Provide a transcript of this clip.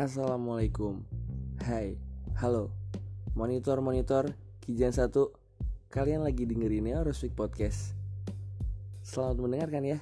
Assalamualaikum. Hai, halo. Monitor-monitor, Kijan satu. Kalian lagi dengerin ya Speak Podcast. Selamat mendengarkan ya.